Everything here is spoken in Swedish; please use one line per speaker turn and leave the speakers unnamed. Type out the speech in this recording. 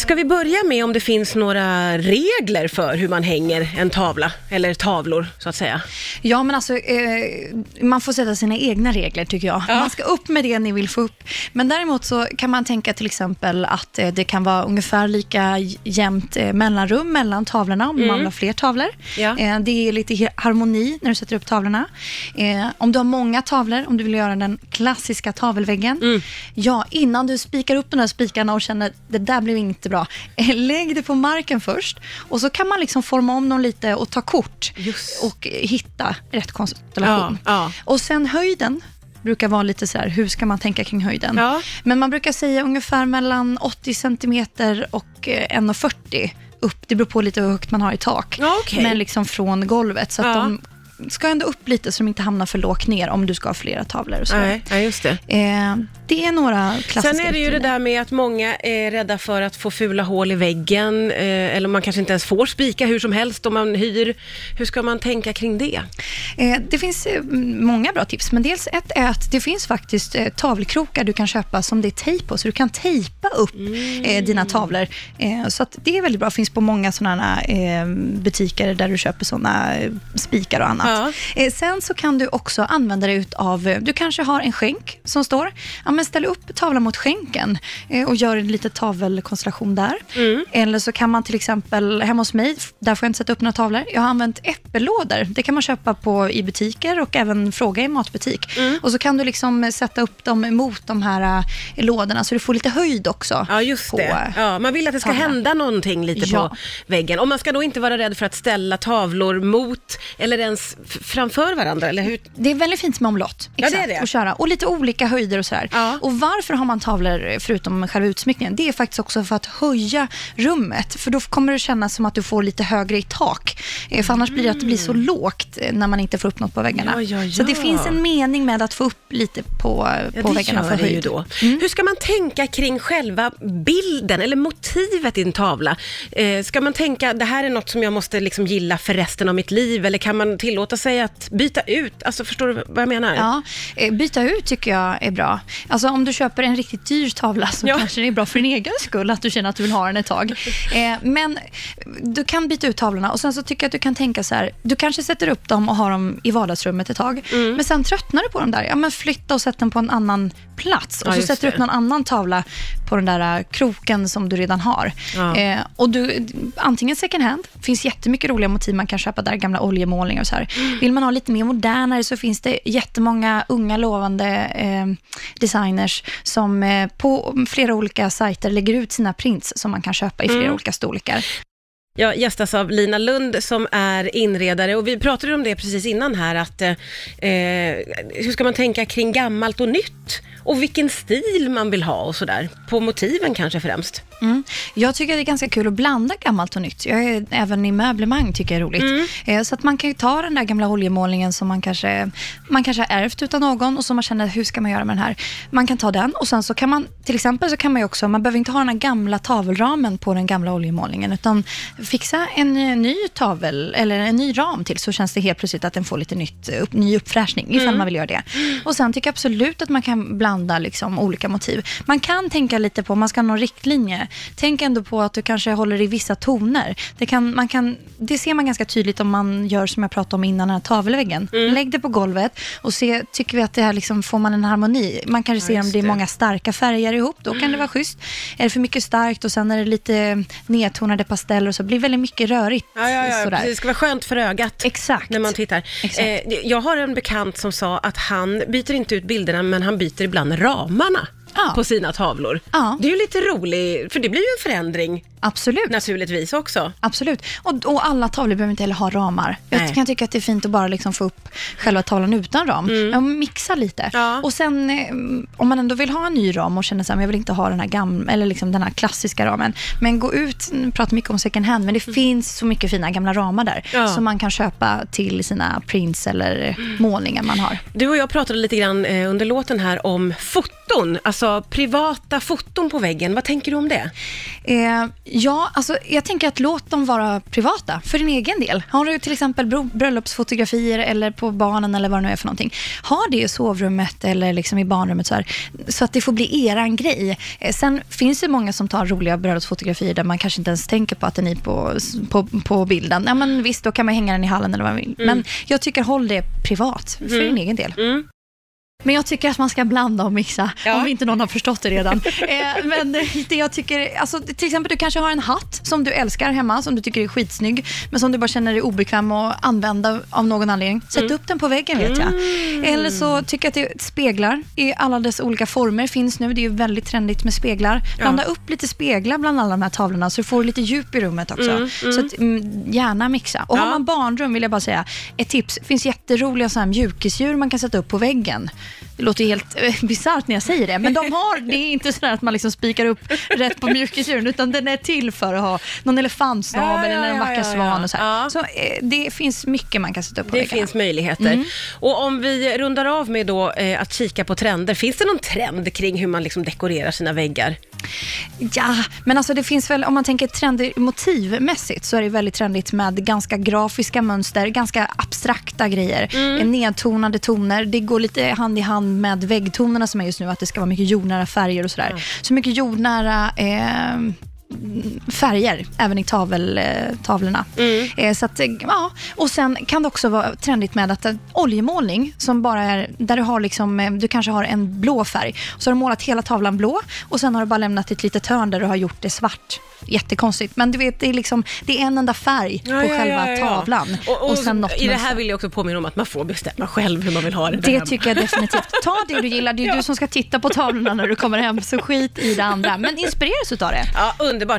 Ska vi börja med om det finns några regler för hur man hänger en tavla, eller tavlor så att säga?
Ja, men alltså, eh, man får sätta sina egna regler tycker jag.
Ja.
Man ska upp med det ni vill få upp. Men däremot så kan man tänka till exempel att eh, det kan vara ungefär lika jämnt eh, mellanrum mellan tavlorna om man vill ha fler tavlor.
Ja.
Eh, det är lite harmoni när du sätter upp tavlorna. Eh, om du har många tavlor, om du vill göra den klassiska tavelväggen. Ja, innan du spikar upp de där spikarna och känner det där blev inte bra. Eh, lägg det på marken först och så kan man liksom forma om dem lite och ta kort
Just.
och eh, hitta rätt konstellation.
Ja, ja.
Och sen höjden brukar vara lite så här, hur ska man tänka kring höjden?
Ja.
Men man brukar säga ungefär mellan 80 centimeter och eh, 1,40 upp. Det beror på lite hur högt man har i tak.
Okej.
Men liksom från golvet. Så att de ska ändå upp lite så de inte hamnar för lågt ner om du ska ha flera tavlor. Och så.
Nej, ja, just det.
Eh, det är några klassiska
Sen är det ju det där med att många är rädda för att få fula hål i väggen, eh, eller man kanske inte ens får spika hur som helst om man hyr. Hur ska man tänka kring det?
Eh, det finns eh, många bra tips, men dels ett är att det finns faktiskt eh, tavelkrokar du kan köpa som det är tejp på, så du kan tejpa upp eh, dina tavlor. Eh, så att det är väldigt bra, finns på många sådana butiker där du köper sådana spikar och annat.
Ja.
Sen så kan du också använda dig av, du kanske har en skänk som står, men ställ upp tavlan mot skänken eh, och gör en liten tavelkonstellation där. Eller så kan man till exempel, hemma hos mig, där får jag inte sätta upp några tavlor, jag har använt äppellådor. Det kan man köpa på, i butiker och även fråga i matbutik. Och så kan du liksom sätta upp dem mot de här eh, lådorna så du får lite höjd också.
Ja, just
på,
det. Ja, man vill att det ska
tavlan.
hända någonting lite
Ja.
på väggen. Och man ska då inte vara rädd för att ställa tavlor mot eller ens framför varandra, eller hur?
Det är väldigt fint med omlott.
Ja, det är
Exakt,
det.
Att köra. Och lite olika höjder och sådär.
Ja.
Och varför har man tavlor förutom själva utsmyckningen? Det är faktiskt också för att höja rummet. För då kommer det kännas som att du får lite högre i tak. Eh, För annars blir det att det blir så lågt eh, när man inte får upp något på väggarna.
Mm. Ja, ja,
Så det
ja.
finns en mening med att få upp lite på,
Ja,
på väggarna för höjd.
då.
Mm.
Hur ska man tänka kring själva bilden eller motivet i en tavla? Eh, ska man tänka, det här är något som jag måste liksom gilla för resten av mitt liv, eller kan man tillåta sig att byta ut? Alltså, förstår du vad jag menar?
Ja, eh, byta ut tycker jag är bra. Alltså om du köper en riktigt dyr tavla så
Ja.
kanske det är bra för din egen skull att du känner att du vill ha den ett tag. Eh, men du kan byta ut tavlorna och sen så tycker jag att du kan tänka så här, du kanske sätter upp dem och har dem i vardagsrummet ett tag,
Mm.
men sen tröttnar du på dem där, ja men flytta och sätt den på en annan plats
Ja,
och så
just
sätter du upp någon annan tavla på den där eh, kroken som du redan har.
Ja.
Eh, och du, antingen second hand, finns jättemycket roliga motiv man kan köpa där, gamla oljemålningar och så här.
Mm.
Vill man ha lite mer modernare så finns det jättemånga unga lovande eh, designers som eh, på flera olika sajter lägger ut sina prints som man kan köpa i flera
Mm.
olika storlekar.
Jag gästas av Lina Lund som är inredare och vi pratade om det precis innan här att eh, eh, hur ska man tänka kring gammalt och nytt och vilken stil man vill ha och sådär. På motiven kanske främst.
Mm. Jag tycker det är ganska kul att blanda gammalt och nytt. Jag är, även i möblemang tycker jag är roligt.
Mm.
Eh, så att man kan ta den där gamla oljemålningen som man kanske, man kanske har ärvt utav någon och som man känner, hur ska man göra med den här? Man kan ta den och sen så kan man, till exempel så kan man ju också, man behöver inte ha den här gamla tavelramen på den gamla oljemålningen, utan fixa en eh, ny tavel, eller en ny ram till, så känns det helt plötsligt att den får lite nytt, upp, ny uppfräschning, ifall man vill göra det. Och sen tycker jag absolut att man kan blanda liksom olika motiv. Man kan tänka lite på, man ska ha någon riktlinje, tänk ändå på att du kanske håller i vissa toner. Det, kan, man kan, det ser man ganska tydligt om man gör som jag pratade om innan, den här tavelväggen. Lägg det på golvet och se, tycker vi att det här liksom, får man en harmoni? Man kanske ser om det är
det.
många starka färger ihop, då kan det vara schysst. Är det för mycket starkt och sen är det lite nedtonade pasteller och så blir det väldigt mycket rörigt.
Ja, ja, ja.
sådär.
Det ska vara skönt för ögat.
Exakt.
När man tittar.
Exakt.
Eh, jag har en bekant som sa att han byter inte ut bilderna, men han byter ibland ramarna
Ja.
på sina tavlor.
Ja.
Det är ju lite roligt, för det blir ju en förändring
Absolut.
naturligtvis också.
Absolut. Och, och alla tavlor behöver inte heller ha ramar.
Nej.
Jag kan tycka att det är fint att bara liksom få upp själva tavlan utan ram. Men mixa lite.
Mm. Ja.
Och sen eh, om man ändå vill ha en ny ram och känner att jag vill inte ha den här, gamla, eller liksom den här klassiska ramen. Men gå ut, nu pratar mycket om second hand, men det finns så mycket fina gamla ramar där.
Mm. Ja.
Som man kan köpa till sina prints eller målningar man har.
Du och jag pratade lite grann eh, under låten här om foto foton, alltså privata foton på väggen, vad tänker du om det?
Eh, ja, alltså jag tänker att låt dem vara privata för din egen del. Har du till exempel bröllopsfotografier eller på barnen eller vad det nu är för någonting. Ha det i sovrummet eller liksom i barnrummet så, här, så att det får bli eran grej. Eh, sen finns det många som tar roliga bröllopsfotografier där man kanske inte ens tänker på att det är på, på, på bilden. Ja, men visst, då kan man hänga den i hallen eller vad man vill. Men jag tycker håll det privat för din egen del.
Mm.
Men jag tycker att man ska blanda och mixa,
Ja.
om inte någon har förstått det redan. eh, men det jag tycker, alltså, till exempel du kanske har en hatt som du älskar hemma, som du tycker är skitsnygg, men som du bara känner dig obekväm att använda av någon anledning. Sätt
Mm.
upp den på väggen vet jag. Eller så tycker jag att det, speglar i alla dess olika former finns nu. Det är ju väldigt trendigt med speglar. Blanda upp lite speglar bland alla de här tavlorna så du får lite djup i rummet också. Så att, mm, gärna mixa. Och har
Ja.
man barnrum vill jag bara säga, ett tips. Det finns jätteroliga så här mjukisdjur man kan sätta upp på väggen. Det låter helt eh, bisarrt när jag säger det, men de har, det är inte så att man liksom spikar upp rätt på mjukisdjuren, utan den är till för att ha någon elefantsnabel
Ja,
eller en vacker
ja,
svan
ja.
och så här. Så eh, det finns mycket man kan sätta upp på
Det
väggarna.
finns möjligheter. Och om vi rundar av med då eh, att kika på trender, finns det någon trend kring hur man liksom dekorerar sina väggar?
Ja, men alltså det finns väl, om man tänker trendigt motivmässigt, så är det väldigt trendigt med ganska grafiska mönster, ganska abstrakta grejer. Mm. Nedtonade toner, det går lite hand i hand med väggtonerna som är just nu, att det ska vara mycket jordnära färger och sådär. Så mycket jordnära eh, färger, även i tavel, eh, tavlorna. Eh, så att, eh, ja. Och sen kan det också vara trendigt med att oljemålning, som bara är, där du har liksom, du kanske har en blå färg, så har du målat hela tavlan blå och sen har du bara lämnat ett litet hörn där du har gjort det svart. Jättekonstigt, men du vet, det är, liksom, det är en enda färg på själva tavlan.
Och, och,
sen något
I det här vill jag också påminna om att man får bestämma själv hur man vill ha det
Det
hemma.
tycker jag definitivt. Ta det du gillar. Det är du som ska titta på tavlorna när du kommer hem, så skit i det andra. Men inspireras utav det.
Ja, underbart.